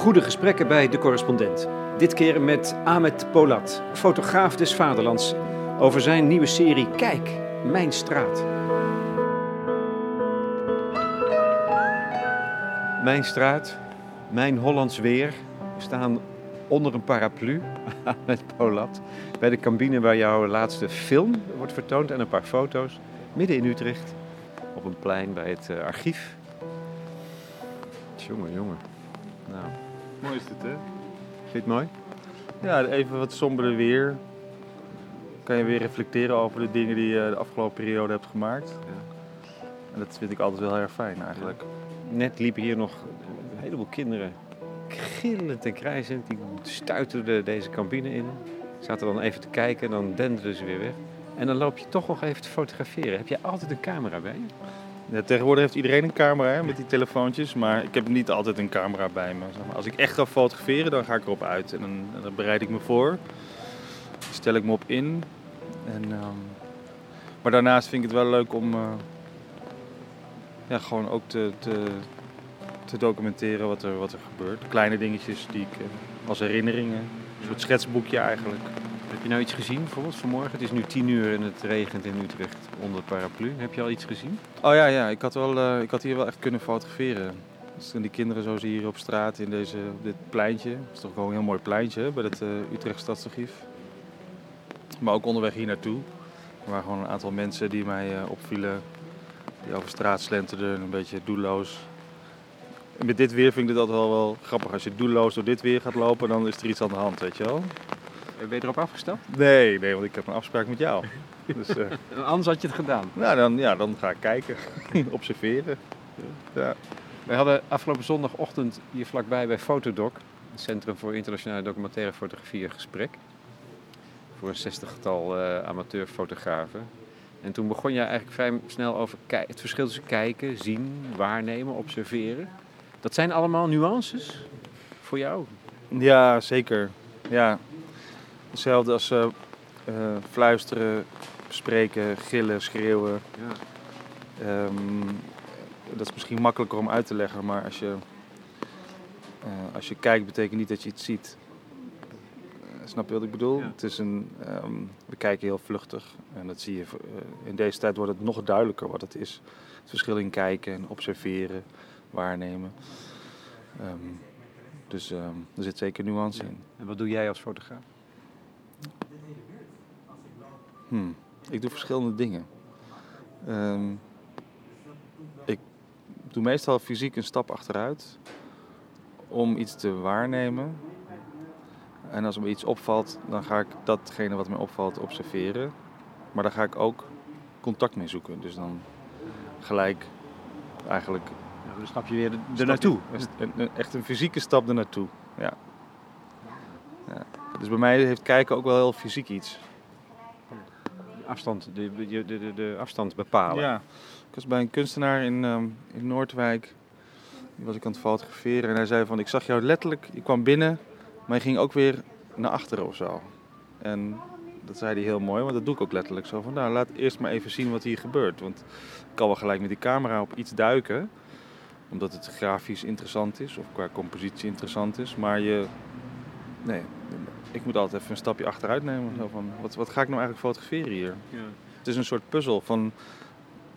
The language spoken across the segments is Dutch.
Goede gesprekken bij de correspondent. Dit keer met Ahmed Polat, fotograaf des Vaderlands, over zijn nieuwe serie Kijk, Mijn Straat. Mijn straat, mijn Hollands weer. We staan onder een paraplu met Polat bij de cabine waar jouw laatste film wordt vertoond en een paar foto's. Midden in Utrecht, op een plein bij het uh, archief. Jongen, jongen. Nou, Mooi is dit, hè? vind je het mooi? Ja, even wat sombere weer. Kan je weer reflecteren over de dingen die je de afgelopen periode hebt gemaakt. En dat vind ik altijd wel heel erg fijn eigenlijk. Net liepen hier nog een heleboel kinderen gillend en krijzend. Die stuiterden deze cabine in. Zaten dan even te kijken en dan denderden ze weer weg. En dan loop je toch nog even te fotograferen. Heb je altijd een camera bij je? Tegenwoordig heeft iedereen een camera hè, met die telefoontjes, maar ik heb niet altijd een camera bij me. Zeg maar. Als ik echt ga fotograferen, dan ga ik erop uit en dan, bereid ik me voor. Stel ik me op in. En, ehm, maar daarnaast vind ik het wel leuk om uh, ja, gewoon ook te, te, te documenteren wat er, wat er gebeurt. Kleine dingetjes die ik uh, als herinneringen, een soort schetsboekje eigenlijk. Heb je nou iets gezien bijvoorbeeld vanmorgen? Het is nu tien uur en het regent in Utrecht onder paraplu. Heb je al iets gezien? Oh ja, ja. Ik, had wel, uh, ik had hier wel echt kunnen fotograferen. Dus die kinderen zo zie hier op straat in deze, dit pleintje. Het is toch gewoon een heel mooi pleintje bij het uh, Utrecht Stadsarchief. Maar ook onderweg hier naartoe. Er waren gewoon een aantal mensen die mij uh, opvielen. Die over straat slenterden, een beetje doelloos. En met dit weer vind ik altijd wel, wel grappig. Als je doelloos door dit weer gaat lopen, dan is er iets aan de hand, weet je wel. Ben je erop afgesteld? Nee, nee, want ik heb een afspraak met jou. Dus, uh, Anders had je het gedaan. Nou, dan, ja, dan ga ik kijken, observeren. Ja. Wij hadden afgelopen zondagochtend hier vlakbij bij Fotodoc, het Centrum voor Internationale Documentaire Fotografie, een gesprek. Voor een zestigtal uh, amateurfotografen. En toen begon je eigenlijk vrij snel over het verschil tussen kijken, zien, waarnemen, observeren. Dat zijn allemaal nuances voor jou? Ja, zeker. Ja, Hetzelfde als uh, uh, fluisteren, spreken, gillen, schreeuwen. Ja. Um, dat is misschien makkelijker om uit te leggen, maar als je, uh, als je kijkt, betekent niet dat je iets ziet. snap je wat ik bedoel? Ja. Het is een, um, we kijken heel vluchtig en dat zie je. in deze tijd wordt het nog duidelijker wat het is. Het verschil in kijken en observeren, waarnemen. Um, dus er zit zeker nuance in. En wat doe jij als fotograaf? Hmm. Ik doe verschillende dingen. Um, ik doe meestal fysiek een stap achteruit om iets te waarnemen. En als me iets opvalt, dan ga ik datgene wat me opvalt observeren. Maar daar ga ik ook contact mee zoeken. Dus dan gelijk eigenlijk. Ja, dan stap je weer er naartoe. Echt een fysieke stap er naartoe. Ja. ja. Dus bij mij heeft kijken ook wel heel fysiek iets afstand, de, de, de, de, afstand bepalen. Ja, ik was bij een kunstenaar in, um, in Noordwijk. Die was ik aan het fotograferen en hij zei van, ik zag jou letterlijk, je kwam binnen, maar je ging ook weer naar achteren of zo. En dat zei hij heel mooi, want dat doe ik ook letterlijk zo. Van, nou, laat eerst maar even zien wat hier gebeurt. Want ik kan wel gelijk met die camera op iets duiken, omdat het grafisch interessant is of qua compositie interessant is. Maar je, nee, ik moet altijd even een stapje achteruit nemen. Zo van, wat, wat ga ik nou eigenlijk fotograferen hier? Ja. Het is een soort puzzel van,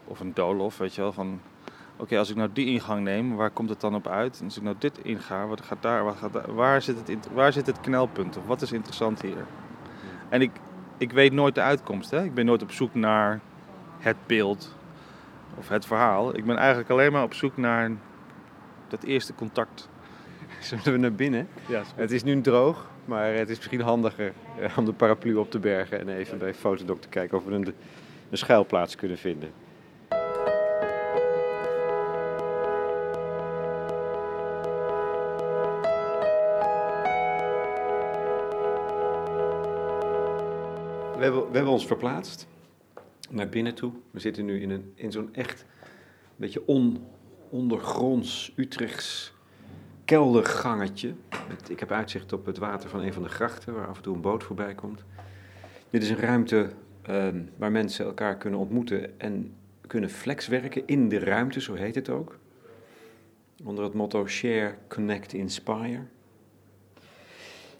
of een doolhof, weet je wel, van... Oké, als ik nou die ingang neem, waar komt het dan op uit? En als ik nou dit inga, wat gaat daar, wat gaat daar, waar, zit het, waar zit het knelpunt? Of wat is interessant hier? En ik, ik weet nooit de uitkomst. Hè? Ik ben nooit op zoek naar het beeld of het verhaal. Ik ben eigenlijk alleen maar op zoek naar dat eerste contact. Zullen we naar binnen? Ja, is het is nu droog. Maar het is misschien handiger eh, om de paraplu op te bergen en even bij Fotodoc te kijken of we een, een schuilplaats kunnen vinden. We hebben, we hebben ons verplaatst naar binnen toe. We zitten nu in, een, in zo'n echt beetje on, ondergronds Utrechts keldergangetje. Ik heb uitzicht op het water van een van de grachten, waar af en toe een boot voorbij komt. Dit is een ruimte uh, waar mensen elkaar kunnen ontmoeten en kunnen flexwerken in de ruimte, zo heet het ook. onder het motto Share, Connect, Inspire.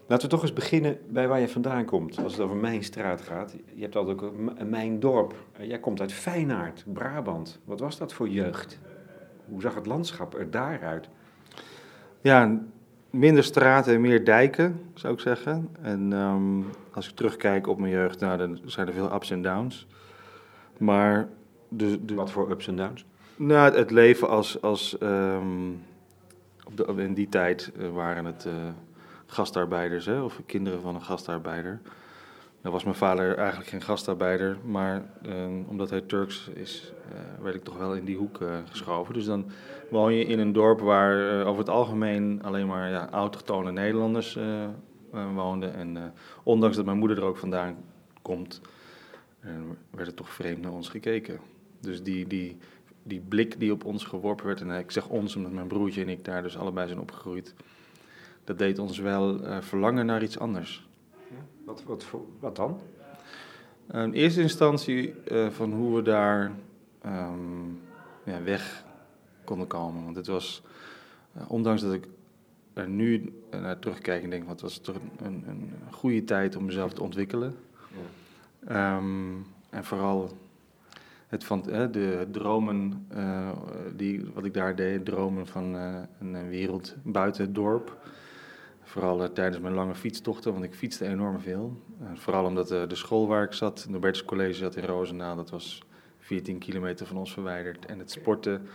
Laten we toch eens beginnen bij waar je vandaan komt, als het over mijn straat gaat. Je hebt altijd ook een mijn dorp. Jij komt uit Feyenaard, Brabant. Wat was dat voor jeugd? Hoe zag het landschap er daaruit? Ja, minder straten en meer dijken, zou ik zeggen. En ehm, als ik terugkijk op mijn jeugd, nou, dan zijn er veel ups en downs. Maar... De, de, Wat voor ups en downs? Nou, het leven als... als ehm, op de, in die tijd eh, waren het... Uh, gastarbeiders, hè, of kinderen van een gastarbeider. Dan was mijn vader eigenlijk geen gastarbeider, maar uh, omdat hij Turks is, uh, werd ik toch wel in die hoek uh, geschoven. Dus dan woon je in een dorp waar over het algemeen alleen maar ja, autochtone Nederlanders woonden. En ondanks dat mijn moeder er ook vandaan komt, werd er toch vreemd naar ons gekeken. Dus die, die, die blik die op ons geworpen werd, en ik zeg ons omdat mijn broertje en ik daar dus allebei zijn opgegroeid dat deed ons wel verlangen naar iets anders. Wat, wat, wat dan? in eerste instantie uh, van hoe we daar um, ja, weg konden komen. Want het was, uh, ondanks dat ik er nu naar terugkijk en denk, wat was toch een, een, goede tijd om mezelf te ontwikkelen. Ja. Um, en vooral het van, de dromen die, wat ik daar deed, dromen van een wereld buiten het dorp. Vooral uh, tijdens mijn lange fietstochten, want ik fietste enorm veel. Uh, vooral omdat uh, de school waar ik zat, Bertus College zat in Roosendaal, dat was 14 kilometer van ons verwijderd. En het sporten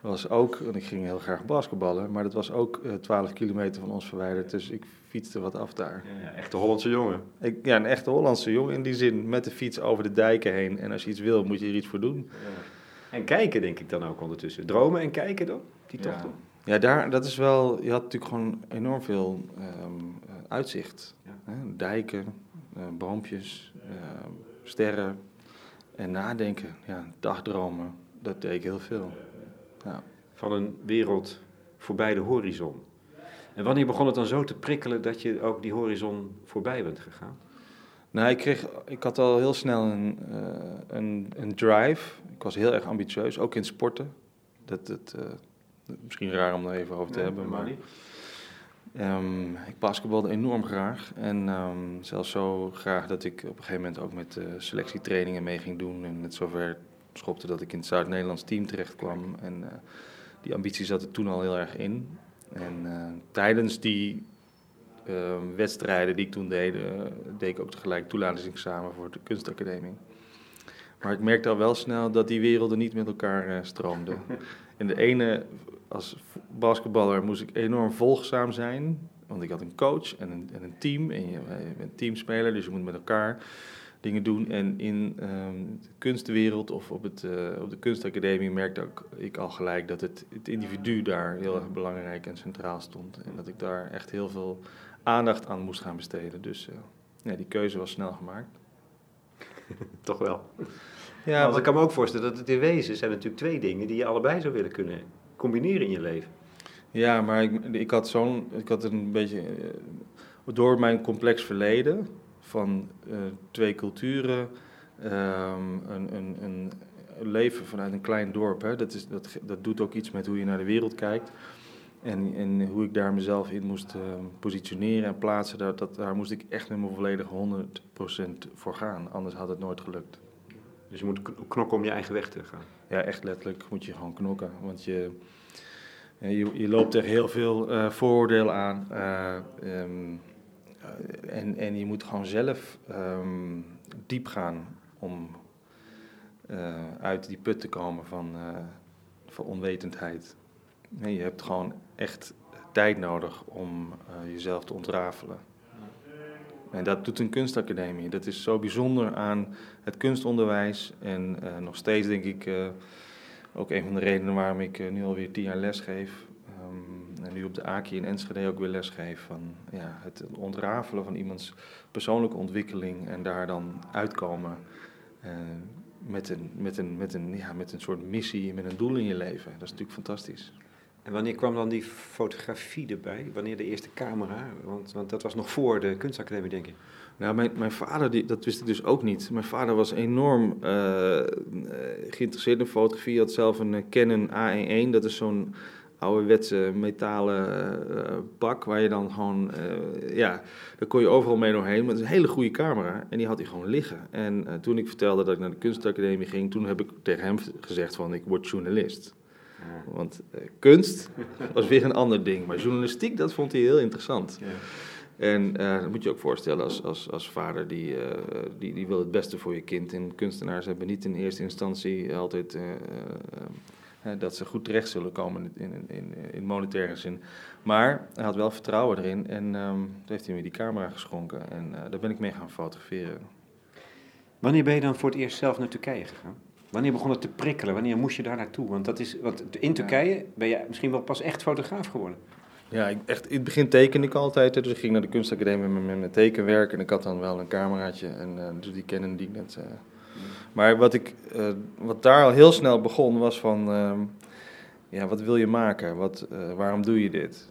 was ook, want ik ging heel graag basketballen, maar dat was ook 12 kilometer van ons verwijderd. Dus ik fietste wat af daar. Ja, echte Hollandse jongen. Ik, ja, een echte Hollandse jongen in die zin, met de fiets over de dijken heen. En als je iets wil, moet je er iets voor doen. Ja. En kijken denk ik dan ook ondertussen. Dromen en kijken dan, die tochten? Ja, daar, dat is wel. Je had natuurlijk gewoon enorm veel um, uitzicht. Ja. Hè? Dijken, uh, boompjes, uh, sterren en nadenken. Ja, dagdromen, dat deed ik heel veel. Ja. Van een wereld voorbij de horizon. En wanneer begon het dan zo te prikkelen dat je ook die horizon voorbij bent gegaan? Nou, ik, kreeg, ik had al heel snel een, uh, een, een drive. Ik was heel erg ambitieus, ook in sporten. Dat, dat, Misschien raar om daar even over te hebben, maar... Um, ik basketbalde enorm graag. En um, zelfs zo graag dat ik op een gegeven moment ook met uh, selectietrainingen mee ging doen. En het zover schopte dat ik in het Zuid-Nederlands team terecht kwam. En uh, die ambitie zat er toen al heel erg in. En uh, tijdens die ehm, wedstrijden die ik toen deed, deed ik ook tegelijk toelatingsexamen voor de kunstacademie. Maar ik merkte al wel snel dat die werelden niet met elkaar stroomden. En de ene als basketballer moest ik enorm volgzaam zijn. Want ik had een coach en een, en een team. En je, je, bent teamspeler, dus je moet met elkaar dingen doen. En in um, de kunstwereld of op, het, uh, op de kunstacademie merkte ik, ik al gelijk dat het, het individu daar heel erg belangrijk en centraal stond. En dat ik daar echt heel veel aandacht aan moest gaan besteden. Dus ja, die keuze was snel gemaakt. Toch wel. Ja, want ik kan me ook voorstellen dat het in wezen zijn natuurlijk twee dingen die je allebei zou willen kunnen combineren in je leven. Ja, maar ik, ik had zo'n, ik had een beetje, uh, door mijn complex verleden van uh, twee culturen, um, een, een, een, leven vanuit een klein dorp, hè, dat, is, dat, dat doet ook iets met hoe je naar de wereld kijkt. En, en hoe ik daar mezelf in moest uh, positioneren en plaatsen, dat, dat, daar moest ik echt met mijn volledige 100% voor gaan. Anders had het nooit gelukt. Dus je moet knokken om je eigen weg te gaan? Ja, echt letterlijk moet je gewoon knokken. Want je, je, je loopt tegen heel veel uh, vooroordelen aan. Uh, um, en, en je moet gewoon zelf um, diep gaan om uit die put te komen van, van onwetendheid. Nee, je hebt gewoon echt tijd nodig om jezelf te ontrafelen. En dat doet een kunstacademie. Dat is zo bijzonder aan het kunstonderwijs. En uh, nog steeds denk ik uh, ook een van de redenen waarom ik uh, nu alweer tien jaar les geef. Um, en nu op de AKI in Enschede ook weer les geef. Van ja, het ontrafelen van iemands persoonlijke ontwikkeling. En daar dan uitkomen met, een, met, een, met, een, ja, met een soort missie, met een doel in je leven. Dat is natuurlijk fantastisch. En wanneer kwam dan die fotografie erbij? Wanneer de eerste camera? Want, want dat was nog voor de kunstacademie, denk ik. Nou, mijn, mijn vader, die, dat wist ik dus ook niet. Mijn vader was enorm uh, geïnteresseerd in fotografie. Hij had zelf een Canon A1, dat is zo'n ouderwetse metalen uh, bak waar je dan gewoon, ja, daar kon je overal mee doorheen. Maar het is een hele goede camera en die had hij gewoon liggen. En toen ik vertelde dat ik naar de kunstacademie ging, toen heb ik tegen hem gezegd van ik word journalist. Want kunst was weer een ander ding, maar journalistiek dat vond hij heel interessant. Ja. En uh, dat moet je ook voorstellen als, als, als vader, die, uh, die, die wil het beste voor je kind. En kunstenaars hebben niet in eerste instantie altijd dat ze goed terecht zullen komen in, in, in, monetaire zin. Maar hij had wel vertrouwen erin en um, toen heeft hij me die camera geschonken. En daar ben ik mee gaan fotograferen. Wanneer ben je dan voor het eerst zelf naar Turkije gegaan? Wanneer begon het te prikkelen? Wanneer moest je daar naartoe? Want, dat is, want in Turkije ben je misschien wel pas echt fotograaf geworden. Ja, ik, echt, in het begin tekende ik altijd. Dus ik ging naar de kunstacademie met, met mijn tekenwerk. En ik had dan wel een cameraatje. En uh, dus die kennen die net. Uh. Maar wat, ik, uh, wat daar al heel snel begon was van... Ehm, ja, wat wil je maken? Wat, waarom doe je dit?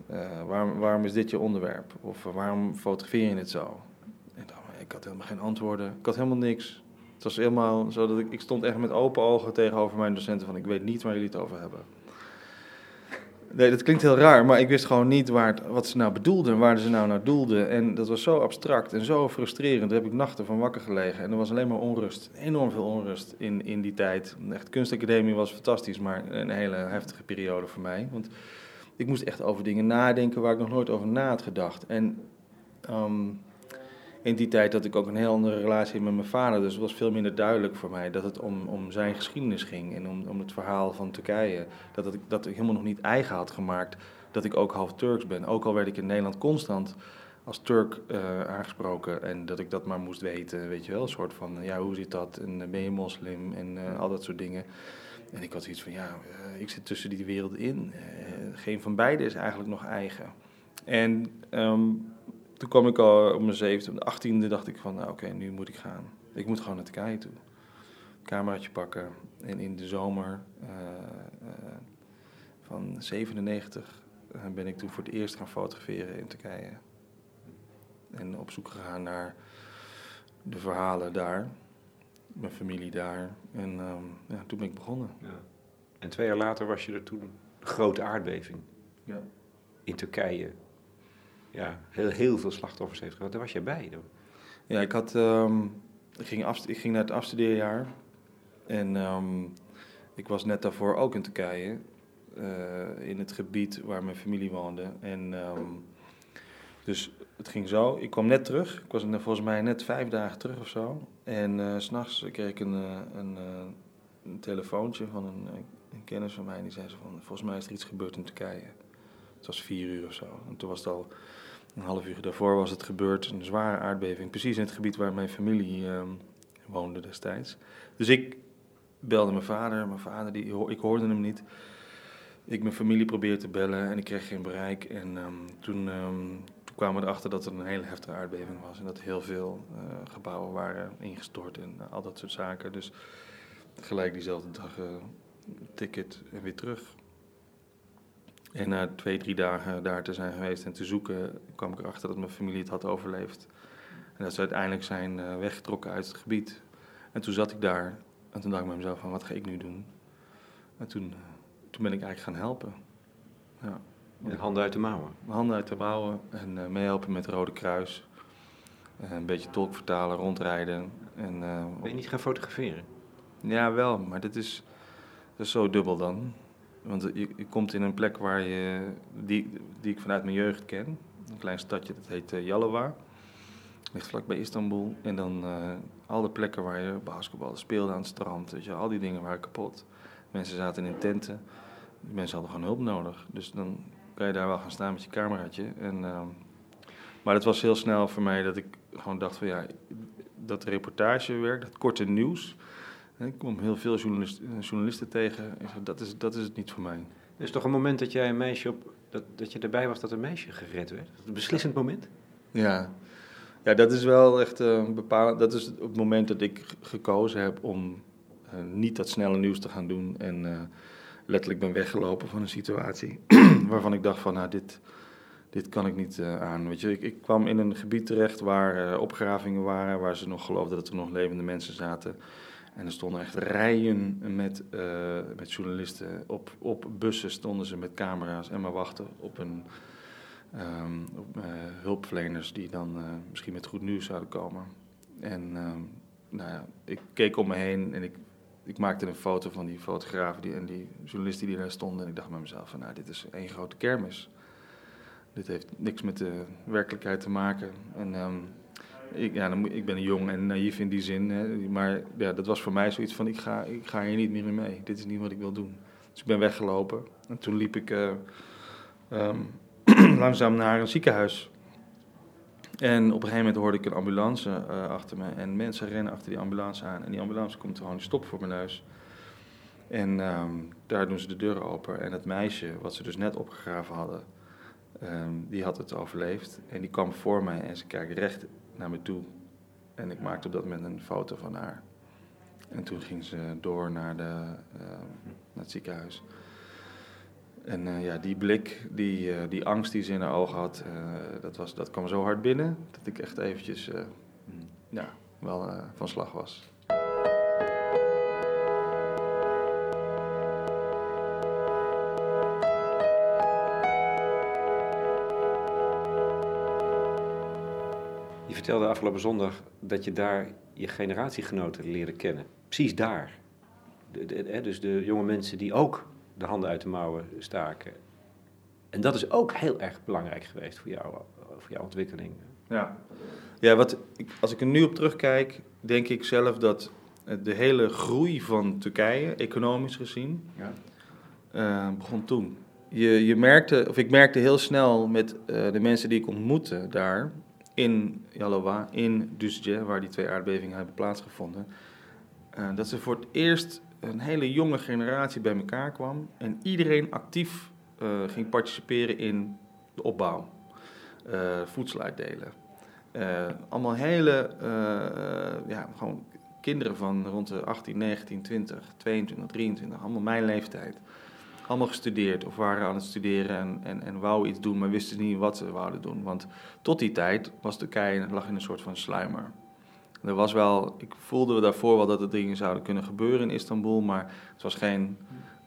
waarom, waarom is dit je onderwerp? Of waarom fotografeer je het zo? En dan, ik had helemaal geen antwoorden. Ik had helemaal niks. Het was helemaal zo dat ik, ik stond echt met open ogen tegenover mijn docenten van... ik weet niet waar jullie het over hebben. Nee, dat klinkt heel raar, maar ik wist gewoon niet waar wat ze nou bedoelden en waar ze nou naar doelden. En dat was zo abstract en zo frustrerend. Daar heb ik nachten van wakker gelegen. En er was alleen maar onrust. Enorm veel onrust in, in die tijd. Echt, kunstacademie was fantastisch, maar een hele heftige periode voor mij. Want ik moest echt over dingen nadenken waar ik nog nooit over na had gedacht. En um, in die tijd had ik ook een heel andere relatie met mijn vader. Dus het was veel minder duidelijk voor mij dat het om, om zijn geschiedenis ging. En om, om het verhaal van Turkije. Dat, het, dat ik helemaal nog niet eigen had gemaakt dat ik ook half Turks ben. Ook al werd ik in Nederland constant als Turk uh, aangesproken. En dat ik dat maar moest weten, weet je wel. Een soort van, ja, hoe zit dat? En eh, ben je moslim? En uh, al dat soort dingen. En ik had iets van, ja, ik zit tussen die werelden in. geen van beide is eigenlijk nog eigen. En... Um, toen kwam ik al op mijn zevende, de achttiende dacht ik van, nou, oké, nu moet ik gaan. Ik moet gewoon naar Turkije toe. Cameraatje pakken. En in de zomer uh, uh, van 97 uh, ben ik toen voor het eerst gaan fotograferen in Turkije. En op zoek gegaan naar de verhalen daar. Mijn familie daar. En um, ja, toen ben ik begonnen. Ja. En twee jaar later was je er toen grote aardbeving. Ja. In Turkije ja, heel, heel veel slachtoffers heeft gehad. Daar was jij bij. Ja, ik, had, um, ik, ging ik ging naar het afstudeerjaar. En um, ik was net daarvoor ook in Turkije. Uh, in het gebied waar mijn familie woonde. En um, dus het ging zo. Ik kwam net terug. Ik was volgens mij net vijf dagen terug of zo. En uh, s'nachts kreeg ik een, een, een, telefoontje van een, een, kennis van mij. Die zei ze van, volgens mij is er iets gebeurd in Turkije. Het was vier uur of zo. En toen was het al een half uur daarvoor was het gebeurd, een zware aardbeving, precies in het gebied waar mijn familie uh, woonde destijds. Dus ik belde mijn vader, mijn vader, die, ik hoorde hem niet. Ik mijn familie probeerde te bellen en ik kreeg geen bereik. En um, toen, um, toen, kwamen we erachter dat er een hele heftige aardbeving was en dat heel veel uh, gebouwen waren ingestort en uh, al dat soort zaken. Dus gelijk diezelfde dag uh, ticket en weer terug. En na twee, drie dagen daar te zijn geweest en te zoeken, kwam ik erachter dat mijn familie het had overleefd. En dat ze uiteindelijk zijn uh, weggetrokken uit het gebied. En toen zat ik daar en toen dacht ik bij mezelf van, wat ga ik nu doen? En toen, uh, toen ben ik eigenlijk gaan helpen. Ja. De handen uit de mouwen? Handen uit de mouwen en uh, meehelpen met Rode Kruis. een beetje tolk vertalen, rondrijden. En, ben je niet gaan fotograferen? Ja, wel, maar dit is, dat is zo dubbel dan. Want je, je, komt in een plek waar je, die, die ik vanuit mijn jeugd ken. Een klein stadje, dat heet uh, Yalova. Ligt vlakbij Istanbul. En dan uh, al de plekken waar je basketbal speelde aan het strand. Weet je, al die dingen waren kapot. Mensen zaten in tenten. Mensen hadden gewoon hulp nodig. Dus dan kan je daar wel gaan staan met je cameraatje. En, uh, maar het was heel snel voor mij dat ik gewoon dacht van ja, dat reportagewerk, dat korte nieuws ik kom heel veel journalist, eh, journalisten tegen. dat, is, dat is het niet voor mij. Er is toch een moment dat jij een meisje op. Dat, dat je erbij was dat een meisje gered werd? Een beslissend moment? Ja. Ja, dat is wel echt uh, bepalend. Dat is het moment dat ik gekozen heb om uh, niet dat snelle nieuws te gaan doen. En uh, letterlijk ben weggelopen van een situatie waarvan ik dacht van, nou, dit, dit kan ik niet aan. Weet je, ik, ik, kwam in een gebied terecht waar opgravingen waren, waar ze nog geloofden dat er nog levende mensen zaten. En er stonden echt rijen met, uh, met journalisten. Op, op bussen stonden ze met camera's en maar wachten op een op, uh, hulpverleners die dan uh, misschien met goed nieuws zouden komen. En um, nou ja, ik keek om me heen en ik, ik maakte een foto van die fotografen die, en die journalisten die daar stonden. En ik dacht bij mezelf van nou, dit is één grote kermis. Dit heeft niks met de werkelijkheid te maken. En um, ik, ja, dan, ik ben jong en naïef in die zin. Hè, maar ja, dat was voor mij zoiets van ik ga, ik ga hier niet meer in mee. Dit is niet wat ik wil doen. Dus ik ben weggelopen. En toen liep ik uh, um, langzaam naar een ziekenhuis. En op een gegeven moment hoorde ik een ambulance uh, achter me. En mensen rennen achter die ambulance aan. En die ambulance komt gewoon stop voor mijn neus. En um, daar doen ze de deur open. En het meisje, wat ze dus net opgegraven hadden, um, die had het overleefd. En die kwam voor mij en ze kijkt recht naar me toe. En ik maakte op dat moment een foto van haar. En toen ging ze door naar, de, uh, naar het ziekenhuis. En uh, ja, die blik, die, uh, die angst die ze in haar ogen had, dat, was, dat kwam zo hard binnen dat ik echt eventjes ja, wel van slag was. Vertelde afgelopen zondag dat je daar je generatiegenoten leerde kennen. Precies daar. De, de, dus de jonge mensen die ook de handen uit de mouwen staken. En dat is ook heel erg belangrijk geweest voor, jou, voor jouw ontwikkeling. Ja, ja wat, als ik er nu op terugkijk, denk ik zelf dat de hele groei van Turkije, economisch gezien, ja. uh, begon toen. Je, je merkte, of ik merkte heel snel met uh, de mensen die ik ontmoette daar, in Yalova, in Düzce, waar die twee aardbevingen hebben plaatsgevonden, uh, dat ze voor het eerst een hele jonge generatie bij elkaar kwam en iedereen actief uh, ging participeren in de opbouw, uh, voedsel uitdelen. Allemaal hele, ja, gewoon kinderen van rond de 18, 19, 20, 22, 23, allemaal mijn leeftijd. Allemaal gestudeerd of waren aan het studeren en, en, en wouden iets doen, maar wisten niet wat ze wouden doen. Want tot die tijd was Turkije lag in een soort van sluimer. Er was wel, ik voelde daarvoor wel dat er dingen zouden kunnen gebeuren in Istanbul, maar het was geen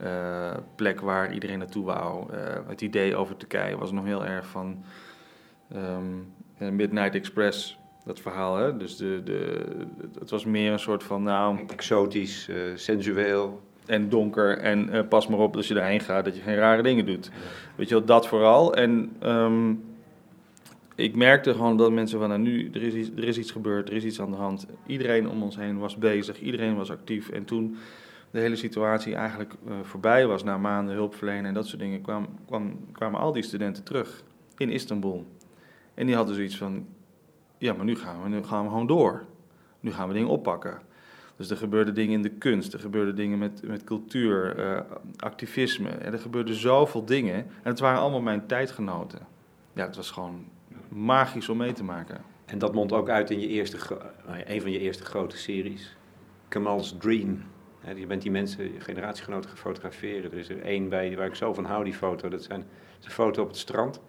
uh, plek waar iedereen naartoe wou. Uh, het idee over Turkije was nog heel erg van um, Midnight Express, dat verhaal. Hè? Dus de, de, het was meer een soort van, nou... Exotisch, sensueel. En donker en pas maar op als je daarheen gaat dat je geen rare dingen doet. Ja. Weet je wel, dat vooral. En... Um, ik merkte gewoon dat mensen van, nou nu, er is, iets, er is iets gebeurd, er is iets aan de hand. Iedereen om ons heen was bezig, iedereen was actief. En toen de hele situatie eigenlijk uh, voorbij was, na maanden hulpverlenen en dat soort dingen, kwam, kwam, kwamen al die studenten terug in Istanbul. En die hadden zoiets van, ja, maar nu gaan we, nu gaan we gewoon door. Nu gaan we dingen oppakken. Dus er gebeurden dingen in de kunst, er gebeurden dingen met, met cultuur, uh, activisme. En er gebeurden zoveel dingen. En het waren allemaal mijn tijdgenoten. Ja, het was gewoon magisch om mee te maken. En dat mondt ook uit in je eerste, een van je eerste grote series, Kamal's Dream. je bent die mensen, je generatiegenoten gefotograferen. Er is er één bij waar ik zo van hou, die foto. Dat, zijn, dat is een foto op het strand.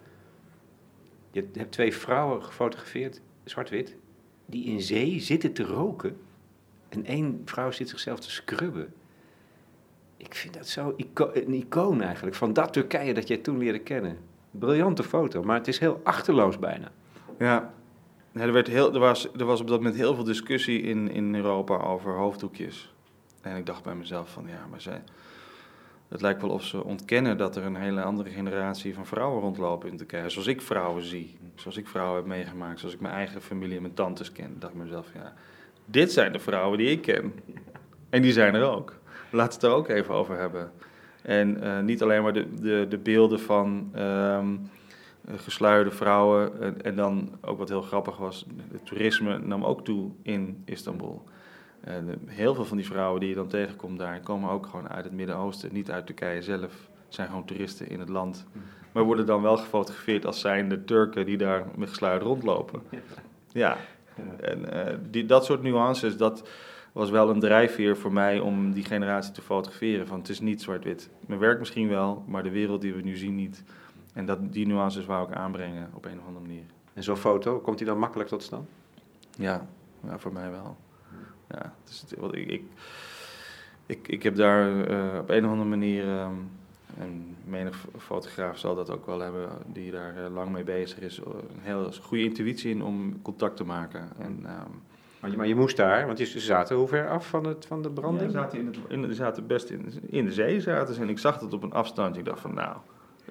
Je hebt twee vrouwen gefotografeerd, zwart-wit, die in zee zitten te roken. En één vrouw zit zichzelf te scrubben. Ik vind dat zo een icoon eigenlijk, van dat Turkije dat jij toen leerde kennen briljante foto, maar het is heel achterloos bijna. Ja, er, werd heel, er, was, er was op dat moment heel veel discussie in, in Europa over hoofddoekjes. En ik dacht bij mezelf van ja, maar zij, het lijkt wel of ze ontkennen dat er een hele andere generatie van vrouwen rondlopen in Turkije. Zoals ik vrouwen zie, zoals ik vrouwen heb meegemaakt, zoals ik mijn eigen familie en mijn tantes ken. Ik dacht mezelf, ja, dit zijn de vrouwen die ik ken. En die zijn er ook. Laten we het er ook even over hebben. En uh, niet alleen maar de, de, de beelden van um, gesluierde vrouwen. En, en, dan ook wat heel grappig was, het toerisme nam ook toe in Istanbul. En heel veel van die vrouwen die je dan tegenkomt daar, komen ook gewoon uit het Midden-Oosten, niet uit Turkije zelf. zijn gewoon toeristen in het land. Maar worden dan wel gefotografeerd als zijnde Turken die daar met gesluierd rondlopen. Ja, en uh, die, dat soort nuances, dat, was wel een drijfveer voor mij om die generatie te fotograferen. Van het is niet zwart-wit. Mijn werk misschien wel, maar de wereld die we nu zien niet. En dat, die nuances wou ik aanbrengen op een of andere manier. En zo'n foto, komt die dan makkelijk tot stand? Ja, ja voor mij wel. Ja, dus, ik, ik, ik, ik heb daar uh, op een of andere manier, um, en menig fotograaf zal dat ook wel hebben, die daar uh, lang mee bezig is, een heel goede intuïtie in om contact te maken. En, um, maar, je, maar je moest daar, want ze zaten hoe ver af van, het, van de branding? Ja, zaten in het, in, ze zaten best in, in de zee zaten ze, en ik zag dat op een afstand. Ik dacht van nou,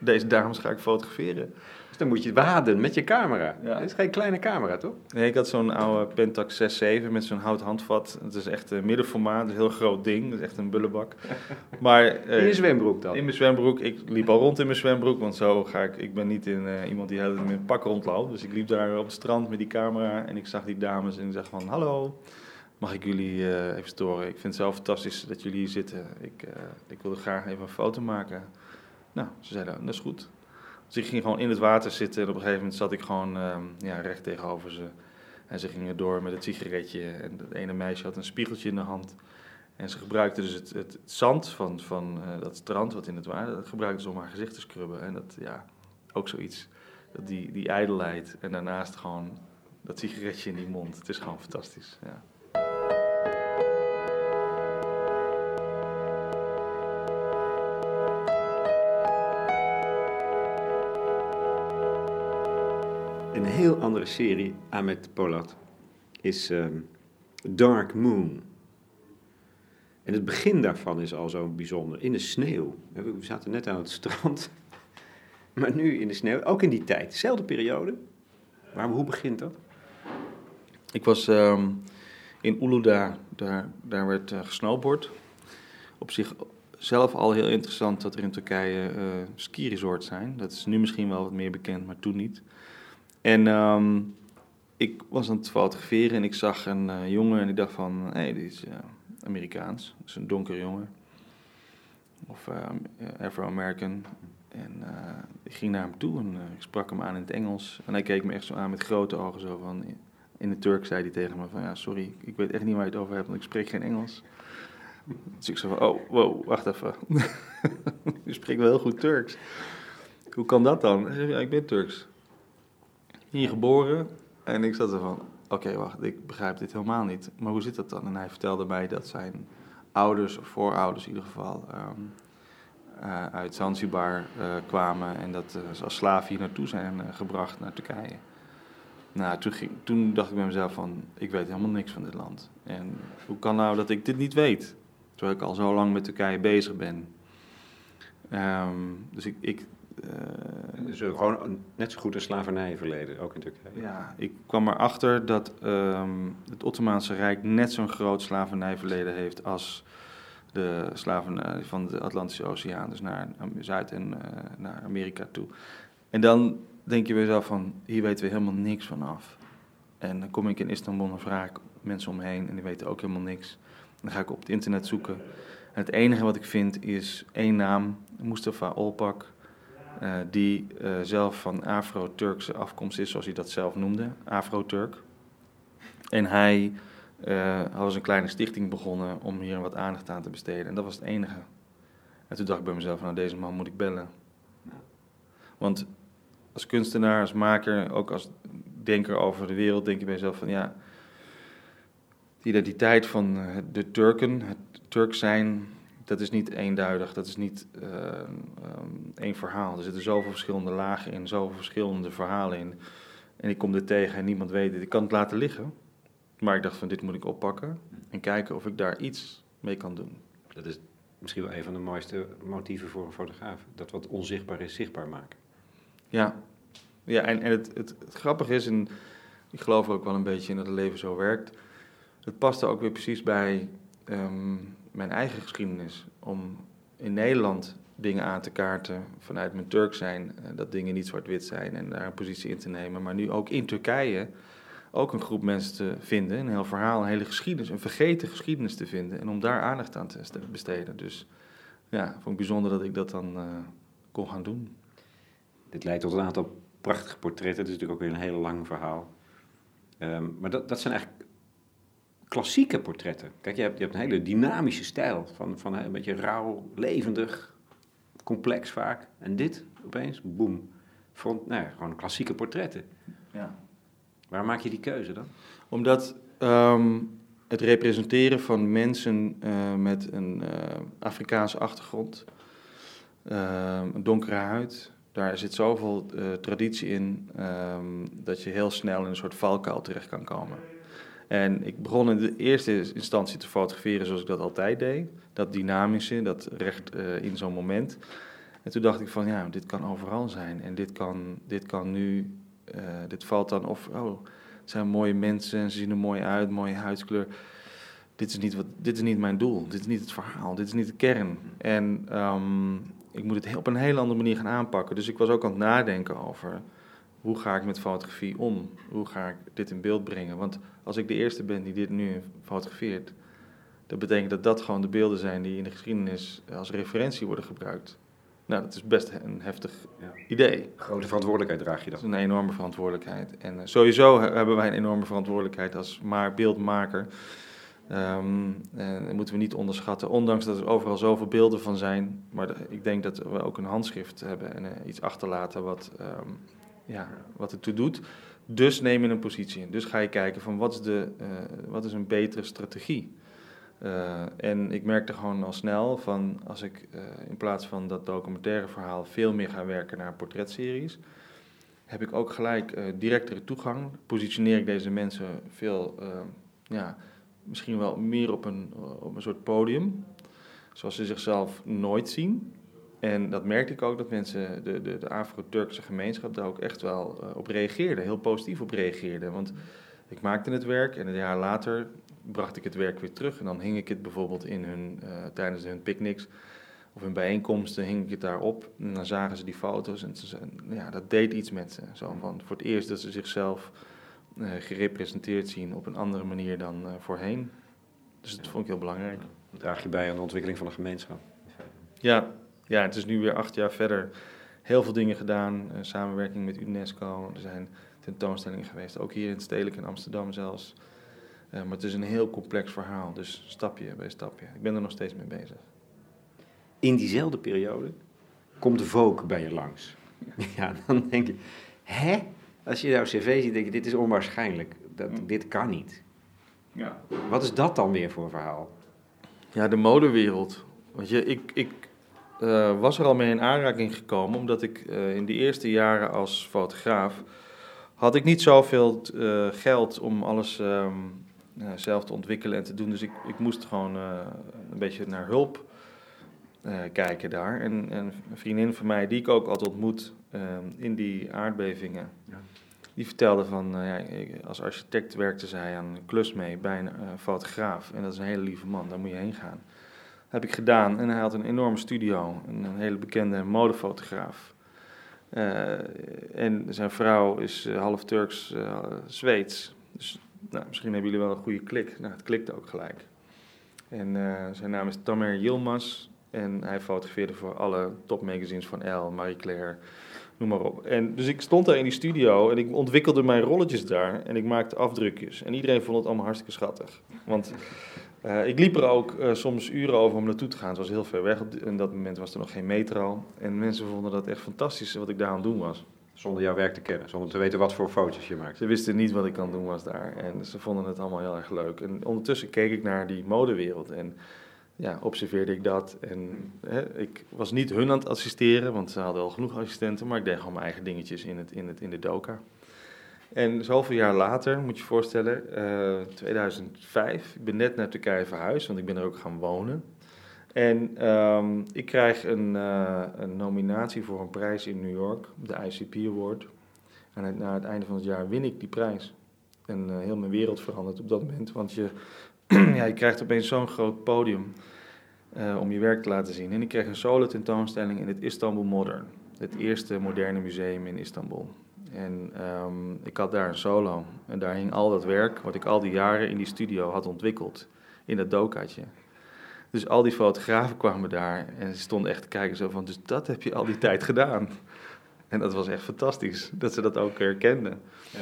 deze dames ga ik fotograferen. Dus dan moet je waden met je camera. Ja. Dat is geen kleine camera, toch? Nee, ik had zo'n oude Pentax 6.7 met zo'n hout handvat. Het is echt een middenformaat, een heel groot ding. Dat is echt een bullebak. Maar, uh, in je zwembroek dan? In mijn zwembroek. Ik liep al rond in mijn zwembroek, want zo ga ik... Ik ben niet in, uh, iemand die met een pak rondloopt. Dus ik liep daar op het strand met die camera en ik zag die dames en ik zeg van... Hallo, mag ik jullie uh, even storen? Ik vind het zo fantastisch dat jullie hier zitten. Ik, ik wilde graag even een foto maken. Nou, ze zeiden, dat is goed. Dus ik ging gewoon in het water zitten en op een gegeven moment zat ik gewoon um, ja, recht tegenover ze. En ze gingen door met het sigaretje en dat ene meisje had een spiegeltje in de hand. En ze gebruikte dus het, het, zand van, van uh, dat strand wat in het water, dat gebruikte ze om haar gezicht te scrubben. En dat, ja, ook zoiets. Die, die ijdelheid en daarnaast gewoon dat sigaretje in die mond. Het is gewoon fantastisch, ja. Een heel andere serie, Ahmed Polat, is um, Dark Moon. En het begin daarvan is al zo bijzonder. In de sneeuw. We zaten net aan het strand. Maar nu in de sneeuw, ook in die tijd, dezelfde periode. Maar hoe begint dat? Ik was um, in Uluda, daar, daar werd uh. Op zich zelf al heel interessant dat er in Turkije uh, ski-resorts zijn. Dat is nu misschien wel wat meer bekend, maar toen niet. En um, ik was aan het fotograferen en ik zag een uh, jongen en ik dacht van, hé, dit is uh, Amerikaans. Dat is een donker jongen. Of uh, Afro-American. En ik ging naar hem toe en ik sprak hem aan in het Engels. En hij keek me echt zo aan met grote ogen zo van... In het Turk zei hij tegen me van, ja, sorry, ik weet echt niet waar je het over hebt, want ik spreek geen Engels. Dus ik zei van, oh, wow, wacht even. je spreekt wel heel goed Turks. Hoe kan dat dan? Ja, ik ben Turks hier geboren. En ik zat er van, oké, wacht, ik begrijp dit helemaal niet. Maar hoe zit dat dan? En hij vertelde mij dat zijn ouders, of voorouders in ieder geval, um, uh, uit Zanzibar uh, kwamen. En dat uh, ze als slaaf hier naartoe zijn gebracht naar Turkije. Nou, toen, ging, toen dacht ik bij mezelf van, ik weet helemaal niks van dit land. En hoe kan nou dat ik dit niet weet? Terwijl ik al zo lang met Turkije bezig ben. Um, dus ik, ik dus gewoon net zo goed een slavernijverleden, ook in Turkije. Ja, ik kwam erachter dat um, het Ottomaanse Rijk net zo'n groot slavernijverleden heeft als de slavernij van de Atlantische Oceaan, dus naar Zuid- en uh, naar Amerika toe. En dan denk je bij jezelf van, hier weten we helemaal niks van af. En dan kom ik in Istanbul en vraag ik mensen om me heen en die weten ook helemaal niks. Dan ga ik op het internet zoeken. En het enige wat ik vind is één naam, Mustafa Olpak. Uh, die uh, zelf van Afro-Turkse afkomst is, zoals hij dat zelf noemde, Afro-Turk. En hij uh, had een kleine stichting begonnen om hier wat aandacht aan te besteden. En dat was het enige. En toen dacht ik bij mezelf, nou deze man moet ik bellen. Want als kunstenaar, als maker, ook als denker over de wereld, denk je bij jezelf van ja, de identiteit van de Turken, het Turk zijn, dat is niet eenduidig, dat is niet uh, um, één verhaal. Er zitten zoveel verschillende lagen in, zoveel verschillende verhalen in. En ik kom dit tegen en niemand weet het. Ik kan het laten liggen, maar ik dacht van dit moet ik oppakken en kijken of ik daar iets mee kan doen. Dat is misschien wel een van de mooiste motieven voor een fotograaf. Dat wat onzichtbaar is, zichtbaar maken. Ja, ja en, en het, het, het grappige is, en ik geloof ook wel een beetje in dat het leven zo werkt. Het past er ook weer precies bij um, mijn eigen geschiedenis. Om in Nederland dingen aan te kaarten vanuit mijn Turk zijn, eh, dat dingen niet zwart-wit zijn en daar een positie in te nemen. Maar nu ook in Turkije ook een groep mensen te vinden, een heel verhaal, een hele geschiedenis, een vergeten geschiedenis te vinden en om daar aandacht aan te besteden. Dus ja, vond ik bijzonder dat ik dat dan uh, kon gaan doen. Dit leidt tot een aantal prachtige portretten, het is natuurlijk ook weer een heel lang verhaal. Um, maar dat, dat zijn eigenlijk klassieke portretten. Kijk, je hebt, je hebt een hele dynamische stijl. Van, van een beetje rauw, levendig, complex vaak. En dit opeens, boem. Front, nou gewoon klassieke portretten. Ja. Waar maak je die keuze dan? Omdat um, het representeren van mensen uh, met een uh, Afrikaanse achtergrond, uh, een donkere huid. Daar zit zoveel traditie in um, dat je heel snel in een soort valkuil terecht kan komen. En ik begon in de eerste instantie te fotograferen zoals ik dat altijd deed. Dat dynamische, dat recht in zo'n moment. En toen dacht ik van ja, dit kan overal zijn. En dit kan, dit kan nu, dit valt dan of, oh, het zijn mooie mensen en ze zien er mooi uit, mooie huidskleur. Dit is niet, wat, dit is niet mijn doel, dit is niet het verhaal, dit is niet de kern. En um, ik moet het op een hele andere manier gaan aanpakken. Dus ik was ook aan het nadenken over hoe ga ik met fotografie om? Hoe ga ik dit in beeld brengen? Want als ik de eerste ben die dit nu fotografeert, dat betekent dat dat gewoon de beelden zijn die in de geschiedenis als referentie worden gebruikt. Nou, dat is best een heftig ja. idee. Grote verantwoordelijkheid draag je dan. Dat is een enorme verantwoordelijkheid. En uh, sowieso hebben wij een enorme verantwoordelijkheid als maar beeldmaker. Um, en dat moeten we niet onderschatten, ondanks dat er overal zoveel beelden van zijn. Maar ik denk dat we ook een handschrift hebben en uh, iets achterlaten wat, um, ja, wat het toe doet. Dus neem je een positie in. Dus ga je kijken van wat is, de, uh, wat is een betere strategie. Uh, en ik merkte gewoon al snel van als ik uh, in plaats van dat documentaire verhaal veel meer ga werken naar portretseries, heb ik ook gelijk directere toegang. Positioneer ik deze mensen veel, ja, misschien wel meer op een, op een soort podium, zoals ze zichzelf nooit zien. En dat merkte ik ook dat mensen, de, de, de Afro-Turkse gemeenschap, daar ook echt wel op reageerden, heel positief op reageerden. Want ik maakte het werk en een jaar later bracht ik het werk weer terug. En dan hing ik het bijvoorbeeld in hun, uh, tijdens hun picknicks of hun bijeenkomsten, hing ik het daarop. En dan zagen ze die foto's en ze, ja, dat deed iets met ze. Zo van, voor het eerst dat ze zichzelf uh, gerepresenteerd zien op een andere manier dan voorheen. Dus dat vond ik heel belangrijk. Draag je bij aan de ontwikkeling van de gemeenschap. Ja, ja het is nu weer acht jaar verder. Heel veel dingen gedaan, samenwerking met UNESCO. Er zijn tentoonstellingen geweest, ook hier in het Stedelijk in Amsterdam zelfs. Uh, maar het is een heel complex verhaal, dus stapje bij stapje. Ik ben er nog steeds mee bezig. In diezelfde periode komt de Vogue bij je langs. Ja, dan denk je, hè? Als je jouw cv ziet, denk je, dit is onwaarschijnlijk. Dat, hm. Dit kan niet. Ja. Wat is dat dan weer voor een verhaal? Ja, de modewereld. Want je, ik, ik uh, was er al mee in aanraking gekomen, omdat ik uh, in die eerste jaren als fotograaf had ik niet zoveel uh, geld om alles um, uh, zelf te ontwikkelen en te doen. Dus ik, ik moest gewoon een beetje naar hulp kijken daar. En, en, een vriendin van mij, die ik ook altijd ontmoet in die aardbevingen, ja. die vertelde van, ja, als architect werkte zij aan een klus mee bij een fotograaf. En dat is een hele lieve man, daar moet je heen gaan. Heb ik gedaan en hij had een enorme studio, een, hele bekende modefotograaf. en zijn vrouw is half Turks-Zweeds. dus nou, misschien hebben jullie wel een goede klik. Nou, het klikte ook gelijk. En zijn naam is Tamer Yilmaz. En hij fotografeerde voor alle topmagazines van Elle, Marie Claire, noem maar op. En dus ik stond daar in die studio en ik ontwikkelde mijn rolletjes daar. En ik maakte afdrukjes. En iedereen vond het allemaal hartstikke schattig. Want uh, ik liep er ook uh, soms uren over om naartoe te gaan. Het was heel ver weg. In dat moment was er nog geen metro. En mensen vonden dat echt fantastisch wat ik daar aan het doen was. Zonder jouw werk te kennen, zonder te weten wat voor foto's je maakt. Ze wisten niet wat ik aan het doen was daar. En ze vonden het allemaal heel erg leuk. En ondertussen keek ik naar die modewereld en ja, observeerde ik dat. En hè, ik was niet hun aan het assisteren, want ze hadden al genoeg assistenten. Maar ik deed gewoon mijn eigen dingetjes in, het, in, het, in de doka. En zoveel jaar later, moet je je voorstellen, uh, eh, 2005, ik ben net naar Turkije verhuisd, want ik ben er ook gaan wonen. En um, ik krijg een, uh, een, nominatie voor een prijs in New York, de ICP Award. En na het einde van het jaar win ik die prijs. En uh, heel mijn wereld verandert op dat moment, want je, ja, je krijgt opeens zo'n groot podium om je werk te laten zien. En ik kreeg een solo tentoonstelling in het Istanbul Modern, het eerste moderne museum in Istanbul. En um, ik had daar een solo en daar hing al dat werk wat ik al die jaren in die studio had ontwikkeld, in dat dokaatje. Dus al die fotografen kwamen daar en ze stonden echt te kijken zo van, dus dat heb je al die tijd gedaan. En dat was echt fantastisch, dat ze dat ook herkenden. Ja.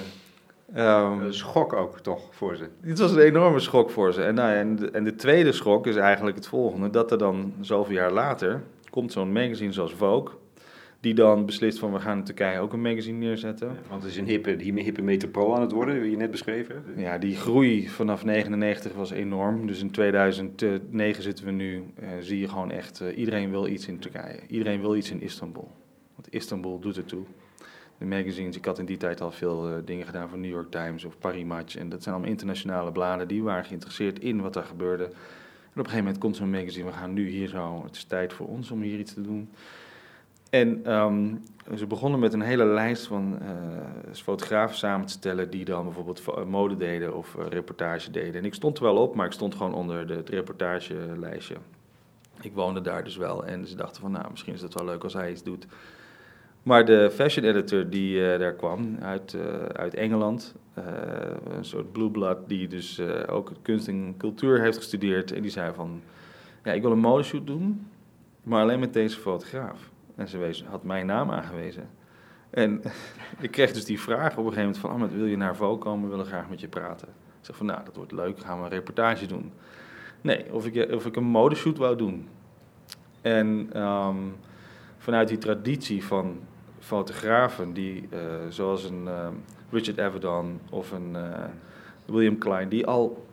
Um, een schok ook toch voor ze? Het was een enorme schok voor ze. En, nou, en, de, en de tweede schok is eigenlijk het volgende, dat er dan zoveel jaar later komt zo'n magazine zoals Vogue, Die dan beslist van we gaan in Turkije ook een magazine neerzetten. Want het is een hippe, die hippe metropool aan het worden, wie je net beschreven. Ja, die groei vanaf 99 was enorm. Dus in 2009 zitten we nu, uh, zie je gewoon echt, uh, iedereen wil iets in Turkije. Iedereen wil iets in Istanbul. Want Istanbul doet het toe. De magazines, ik had in die tijd al veel uh, dingen gedaan voor New York Times of Paris Match. En dat zijn allemaal internationale bladen, die waren geïnteresseerd in wat er gebeurde. En op een gegeven moment komt zo'n magazine, we gaan nu hier zo, het is tijd voor ons om hier iets te doen. En um, ze begonnen met een hele lijst van uh, fotografen samen te stellen die dan bijvoorbeeld mode deden of uh, reportage deden. En ik stond er wel op, maar ik stond gewoon onder de, het reportagelijstje. Ik woonde daar dus wel en ze dachten van nou, misschien is het wel leuk als hij iets doet. Maar de fashion editor die daar kwam uit, uit Engeland, een soort blue blood die dus ook kunst en cultuur heeft gestudeerd. En die zei van, ja ik wil een modeshoot doen, maar alleen met deze fotograaf. En ze wees, had mijn naam aangewezen. En ik kreeg dus die vraag op een gegeven moment van... Ahmed, wil je naar Vogue komen? We willen graag met je praten. Ik zeg van, nou, dat wordt leuk. Gaan we een reportage doen. Nee, of ik, of ik een modeshoot wou doen. En um, vanuit die traditie van fotografen... die uh, zoals een uh, Richard Avedon of een uh, William Klein... die al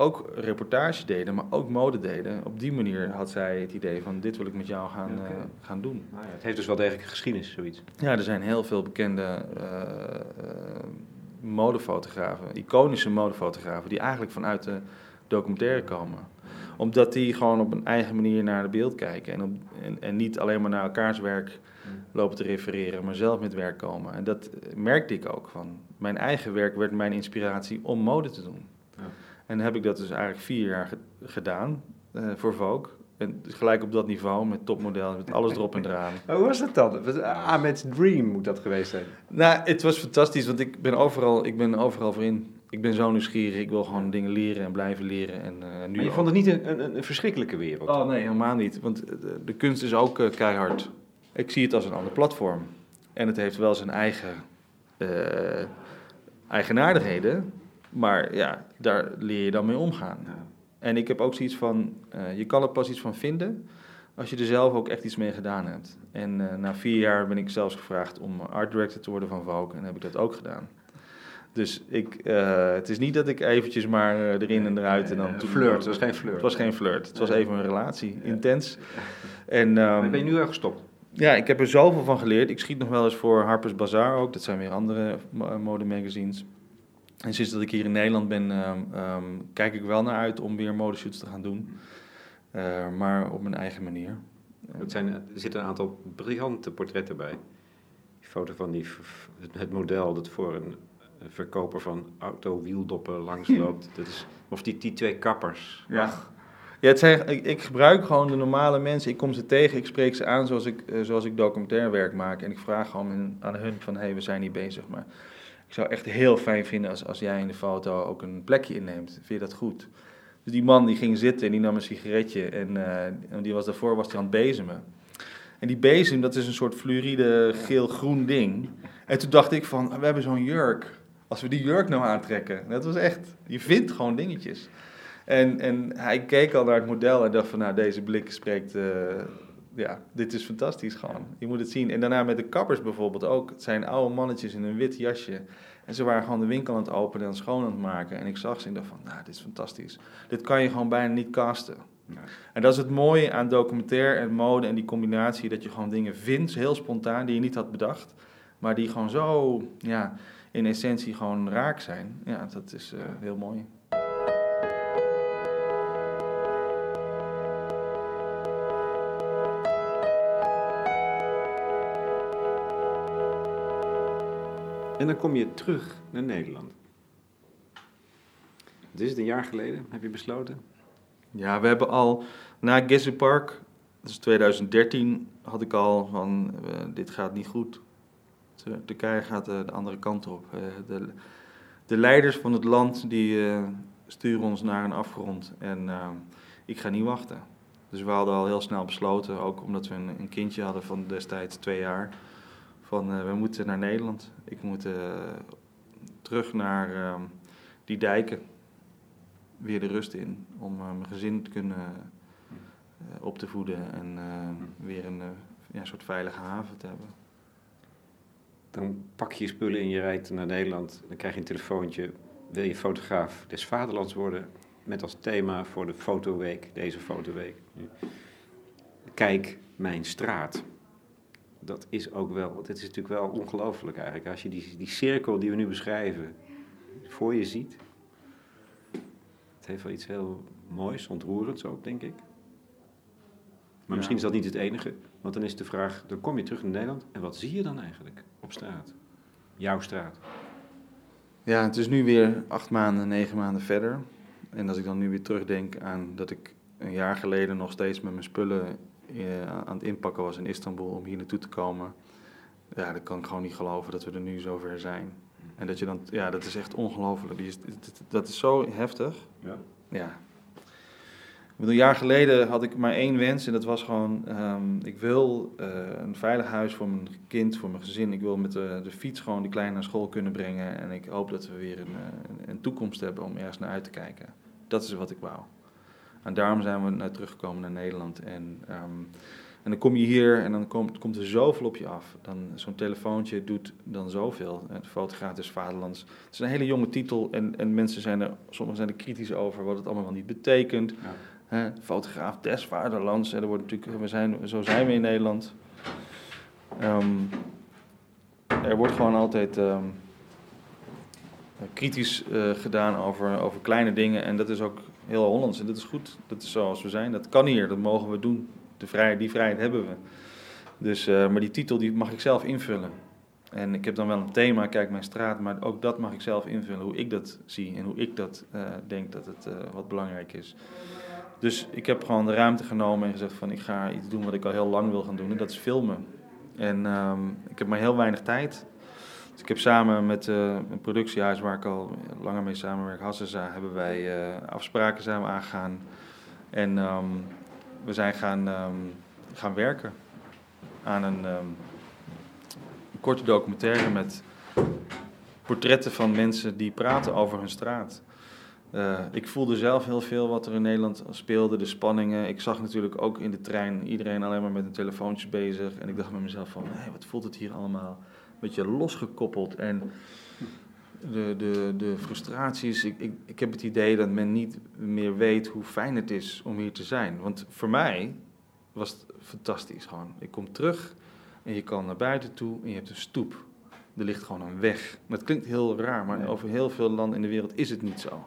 ook reportage deden, maar ook mode deden. Op die manier had zij het idee van dit wil ik met jou gaan, okay. uh, gaan doen. Nou ja, het heeft dus wel degelijk een geschiedenis, zoiets. Ja, er zijn heel veel bekende uh, uh, modefotografen, iconische modefotografen, die eigenlijk vanuit de documentaire komen. Omdat die gewoon op een eigen manier naar het beeld kijken en, op, en, en niet alleen maar naar elkaars werk lopen te refereren, maar zelf met werk komen. En dat merkte ik ook van. Mijn eigen werk werd mijn inspiratie om mode te doen. En heb ik dat dus eigenlijk vier jaar ge gedaan uh, voor Vogue. En gelijk op dat niveau, met topmodellen, met alles erop en eraan. Hoe was dat dan? Ah, met Dream moet dat geweest zijn. Nou, het was fantastisch, want ik ben overal, ik ben overal voor in. Ik ben zo nieuwsgierig, ik wil gewoon dingen leren en blijven leren. En, uh, nu maar je ook. vond het niet een, een, een, verschrikkelijke wereld? Oh nee, helemaal niet. Want de, de kunst is ook uh, keihard. Ik zie het als een ander platform. En het heeft wel zijn eigen uh, eigenaardigheden. Maar ja, daar leer je dan mee omgaan. Ja. En ik heb ook zoiets van, uh, je kan er pas iets van vinden als je er zelf ook echt iets mee gedaan hebt. En uh, na vier jaar ben ik zelfs gevraagd om art director te worden van Vogue en heb ik dat ook gedaan. Dus ik, uh, het is niet dat ik eventjes maar erin en eruit en dan... Toen, flirt, het was geen flirt. Het was geen flirt, het was even een relatie, intens. En, um, maar ben je nu al gestopt? Ja, ik heb er zoveel van geleerd. Ik schiet nog wel eens voor Harper's Bazaar ook, dat zijn weer andere modemagazines. En sinds dat ik hier in Nederland ben, um, um, kijk ik wel naar uit om weer modeshoots te gaan doen. Uh, maar op mijn eigen manier. Het zijn, er zitten een aantal briljante portretten bij. Die foto van die, het model dat voor een verkoper van auto-wieldoppen langsloopt. dat is, of die, die twee kappers. Ja. Ach. Ja, het zijn, ik, ik, gebruik gewoon de normale mensen. Ik kom ze tegen, ik spreek ze aan zoals ik, uh, zoals ik documentair werk maak. En ik vraag gewoon aan hun van, hé, hey, we zijn hier bezig. Maar ik zou echt heel fijn vinden als, als jij in de foto ook een plekje inneemt. Vind je dat goed? Dus die man die ging zitten en die nam een sigaretje en, uh, die was daarvoor was hij aan het bezemen. En die bezem, dat is een soort fluoride geel-groen ding. En toen dacht ik van, we hebben zo'n jurk. Als we die jurk nou aantrekken. Dat was echt, je vindt gewoon dingetjes. En, en hij keek al naar het model en dacht van, nou deze blik spreekt... Uh, ja, dit is fantastisch gewoon. Je moet het zien. En daarna met de kappers bijvoorbeeld ook. Het zijn oude mannetjes in een wit jasje. En ze waren gewoon de winkel aan het openen en schoon aan het maken. En ik zag ze en dacht van, nou, dit is fantastisch. Dit kan je gewoon bijna niet casten. Ja. En dat is het mooie aan documentaire en mode en die combinatie. Dat je gewoon dingen vindt, heel spontaan, die je niet had bedacht. Maar die gewoon zo, ja, in essentie gewoon raak zijn. Ja, dat is uh, heel mooi. En dan kom je terug naar Nederland. Het is het een jaar geleden, heb je besloten? Ja, we hebben al na Gezi Park, is 2013, had ik al van uh, dit gaat niet goed. Turkije gaat uh, de andere kant op. Uh, de, de, leiders van het land die sturen ons naar een afgrond en ik ga niet wachten. Dus we hadden al heel snel besloten, ook omdat we een, een kindje hadden van destijds twee jaar van uh, we moeten naar Nederland. Ik moet uh, terug naar uh, die dijken, weer de rust in, om mijn gezin te kunnen op te voeden en weer een ja, soort veilige haven te hebben. Dan pak je je spullen en je rijdt naar Nederland. Dan krijg je een telefoontje. Wil je fotograaf des vaderlands worden? Met als thema voor de fotoweek, deze fotoweek. Kijk mijn straat. Dat is ook wel, dit is natuurlijk wel ongelooflijk eigenlijk. Als je die, die cirkel die we nu beschrijven voor je ziet. Het heeft wel iets heel moois, ontroerends ook, denk ik. Maar misschien is dat niet het enige. Want dan is de vraag, dan kom je terug in Nederland. En wat zie je dan eigenlijk op straat? Jouw straat. Ja, het is nu weer acht maanden, negen maanden verder. En als ik dan nu weer terugdenk aan dat ik een jaar geleden nog steeds met mijn spullen aan het inpakken was in Istanbul om hier naartoe te komen. Ja, dan kan ik gewoon niet geloven dat we er nu zover zijn. En dat je dan, ja, dat is echt ongelooflijk. Dat- Dat is zo heftig. Ja. Ja. Ik bedoel, een jaar geleden had ik maar één wens en dat was gewoon, ehm, ik wil eh, een veilig huis voor mijn kind, voor mijn gezin. Ik wil met de, de fiets gewoon die kleine naar school kunnen brengen en ik hoop dat we weer een, eh, een, een toekomst hebben om ergens naar uit te kijken. Dat is wat ik wou. En daarom zijn we naar teruggekomen naar Nederland. En, ehm, en dan kom je hier en dan komt, komt er zoveel op je af. Dan Zo'n telefoontje doet dan zoveel. De fotograaf is vaderlands. Het is een hele jonge titel en, en mensen zijn er, sommigen zijn er kritisch over wat het allemaal wel niet betekent. Ja. Fotograaf des vaderlands. En er wordt natuurlijk, we zijn, zo zijn we in Nederland. Ehm, er wordt gewoon altijd ehm, kritisch eh, gedaan over, over kleine dingen. En dat is ook heel Hollands. En dat is goed. Dat is zoals we zijn. Dat kan hier. Dat mogen we doen. De vrijheid, die vrijheid hebben we. Dus, eh, maar die titel die mag ik zelf invullen. En ik heb dan wel een thema, kijk mijn straat, maar ook dat mag ik zelf invullen, hoe ik dat zie en hoe ik dat eh, denk dat het eh, wat belangrijk is. Dus ik heb gewoon de ruimte genomen en gezegd van ik ga iets doen wat ik al heel lang wil gaan doen en dat is filmen. En ehm, ik heb maar heel weinig tijd. Dus ik heb samen met eh, een productiehuis waar ik al langer mee samenwerk, Hassesa, hebben wij eh, afspraken we aangegaan. En ehm, we zijn gaan, ehm, gaan werken aan een, ehm, een korte documentaire met portretten van mensen die praten over hun straat. Eh, ik voelde zelf heel veel wat er in Nederland speelde, de spanningen. Ik zag natuurlijk ook in de trein iedereen alleen maar met een telefoontje bezig. En ik dacht met mezelf van, wat voelt het hier allemaal? Een beetje losgekoppeld. En de, de, de frustraties, ik, ik, ik heb het idee dat men niet meer weet hoe fijn het is om hier te zijn. Want voor mij was het fantastisch gewoon. Ik kom terug en je kan naar buiten toe en je hebt een stoep. Er ligt gewoon een weg. Dat klinkt heel raar, maar Nee. over heel veel landen in de wereld is het niet zo.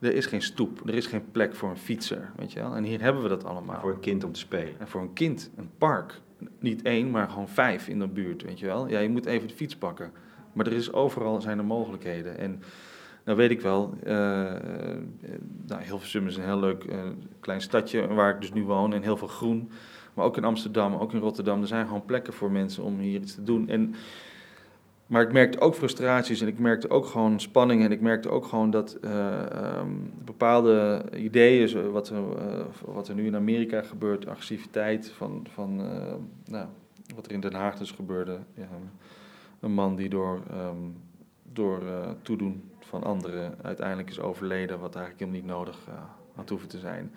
Er is geen stoep, er is geen plek voor een fietser, weet je wel. En hier hebben we dat allemaal. Voor een kind om te spelen. En voor een kind, een park. Niet één, maar gewoon vijf in de buurt, weet je wel. Ja, je moet even de fiets pakken. Maar er is overal zijn er mogelijkheden. En nou weet ik wel, eh, nou, Hilversum is een heel leuk eh, klein stadje waar ik dus nu woon. En heel veel groen. Maar ook in Amsterdam, ook in Rotterdam. Er zijn gewoon plekken voor mensen om hier iets te doen. En, maar ik merkte ook frustraties en ik merkte ook gewoon spanning. En ik merkte ook gewoon dat eh, ehm, bepaalde ideeën, wat er, eh, wat er nu in Amerika gebeurt, agressiviteit van, van eh, nou, wat er in Den Haag dus gebeurde. Een man die door, ehm, door toedoen van anderen uiteindelijk is overleden, wat eigenlijk helemaal niet nodig had hoeven te zijn.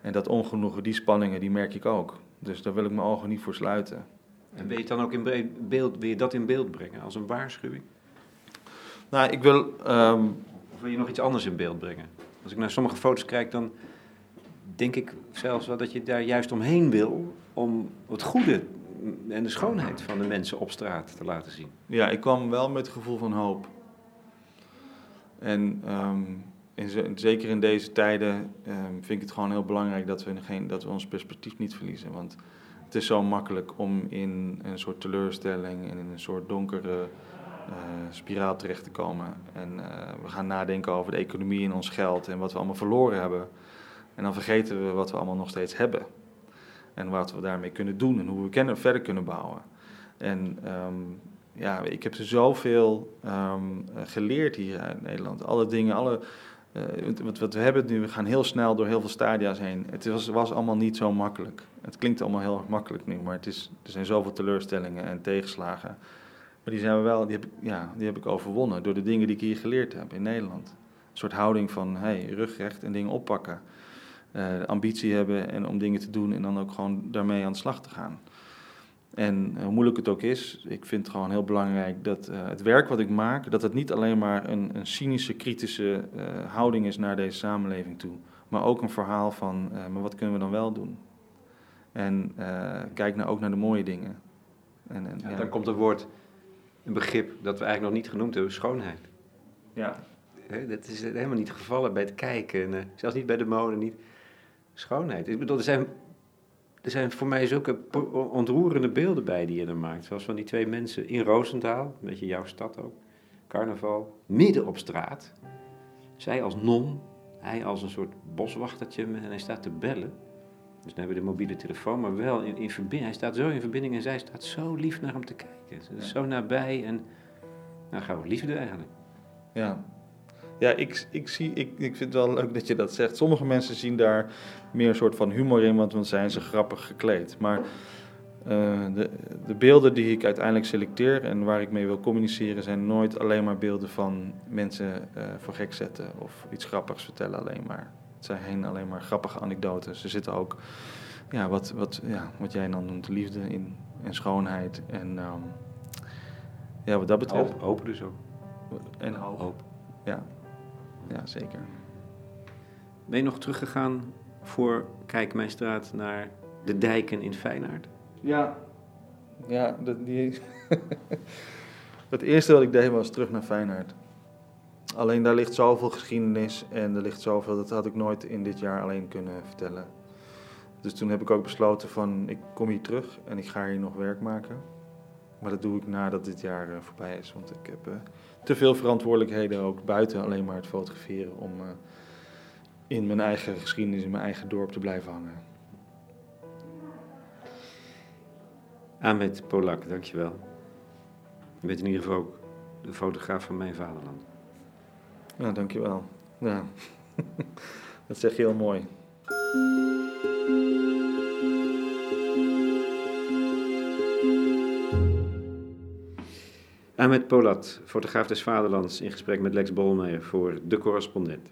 En dat ongenoegen, die spanningen, die merk ik ook. Dus daar wil ik mijn ogen niet voor sluiten. En wil je dan ook in beeld, wil je dat in beeld brengen als een waarschuwing? Nou, ik wil. ehm, Of wil je nog iets anders in beeld brengen? Als ik naar sommige foto's kijk, dan denk ik zelfs wel dat je daar juist omheen wil om het goede en de schoonheid van de mensen op straat te laten zien. Ja, ik kwam wel met het gevoel van hoop. En ehm, in ze- zeker in deze tijden ehm, vind ik het gewoon heel belangrijk dat we, geen, dat we ons perspectief niet verliezen. Want het is zo makkelijk om in een soort teleurstelling en in een soort donkere eh, spiraal terecht te komen. En eh, we gaan nadenken over de economie en ons geld en wat we allemaal verloren hebben. En dan vergeten we wat we allemaal nog steeds hebben. En wat we daarmee kunnen doen en hoe we verder kunnen bouwen. En ehm, ja, ik heb zoveel eh, geleerd hier uit Nederland. Alle dingen, alle, eh, wat, wat we hebben nu, we gaan heel snel door heel veel stadia's heen. Het was, was allemaal niet zo makkelijk. Het klinkt allemaal heel makkelijk nu, maar het is, er zijn zoveel teleurstellingen en tegenslagen. Maar die, zijn we wel, die, heb ik, ja, die heb ik overwonnen door de dingen die ik hier geleerd heb in Nederland. Een soort houding van hey, rugrecht en dingen oppakken. Eh, ambitie hebben en om dingen te doen en dan ook gewoon daarmee aan de slag te gaan. En hoe moeilijk het ook is, ik vind het gewoon heel belangrijk dat het werk wat ik maak, dat het niet alleen maar een, een cynische, kritische houding is naar deze samenleving toe. Maar ook een verhaal van, maar wat kunnen we dan wel doen? En kijk nou ook naar de mooie dingen. En, en, ja, Dan komt het woord, een begrip dat we eigenlijk nog niet genoemd hebben, schoonheid. Ja. dat is helemaal niet gevallen bij het kijken, en, zelfs niet bij de mode, niet. Schoonheid. Ik bedoel, er zijn, er zijn voor mij zulke ontroerende beelden bij die je er maakt. Zoals van die twee mensen in Roosendaal, een beetje jouw stad ook, carnaval, midden op straat. Zij als non, hij als een soort boswachtertje en hij staat te bellen. Dus dan hebben we de mobiele telefoon, maar wel in, in verbinding. Hij staat zo in verbinding en zij staat zo lief naar hem te kijken. Ze is zo nabij en nou gaan we liefde eigenlijk. Ja, ja ik, ik, zie, ik, ik vind het wel leuk dat je dat zegt. Sommige mensen zien daar meer een soort van humor in, want dan zijn ze grappig gekleed. Maar uh, de, de beelden die ik uiteindelijk selecteer en waar ik mee wil communiceren, zijn nooit alleen maar beelden van mensen uh, voor gek zetten of iets grappigs vertellen alleen maar. Het zijn alleen maar grappige anekdotes. Er zitten ook, ja, wat, wat, ja, wat jij dan noemt, liefde in en schoonheid. En um, ja, wat dat betreft. Hoop, hoop dus ook. En hoop. hoop. Ja. ja, zeker. Ben je nog teruggegaan voor Kijk Mijn Straat naar de dijken in Feyenaard? Ja, ja dat, die, het eerste wat ik deed was terug naar Feyenaard. Alleen daar ligt zoveel geschiedenis en er ligt zoveel, dat had ik nooit in dit jaar alleen kunnen vertellen. Dus toen heb ik ook besloten van, ik kom hier terug en ik ga hier nog werk maken. Maar dat doe ik nadat dit jaar uh, voorbij is, want ik heb uh, te veel verantwoordelijkheden ook buiten alleen maar het fotograferen om uh, in mijn eigen geschiedenis, in mijn eigen dorp te blijven hangen. Ahmed Polak, dankjewel. Je bent in ieder geval ook de fotograaf van mijn vaderland. Ja, dankjewel. Ja. dat zeg je heel mooi. Ahmed Polat, fotograaf des Vaderlands, in gesprek met Lex Bolmeijer voor De Correspondent.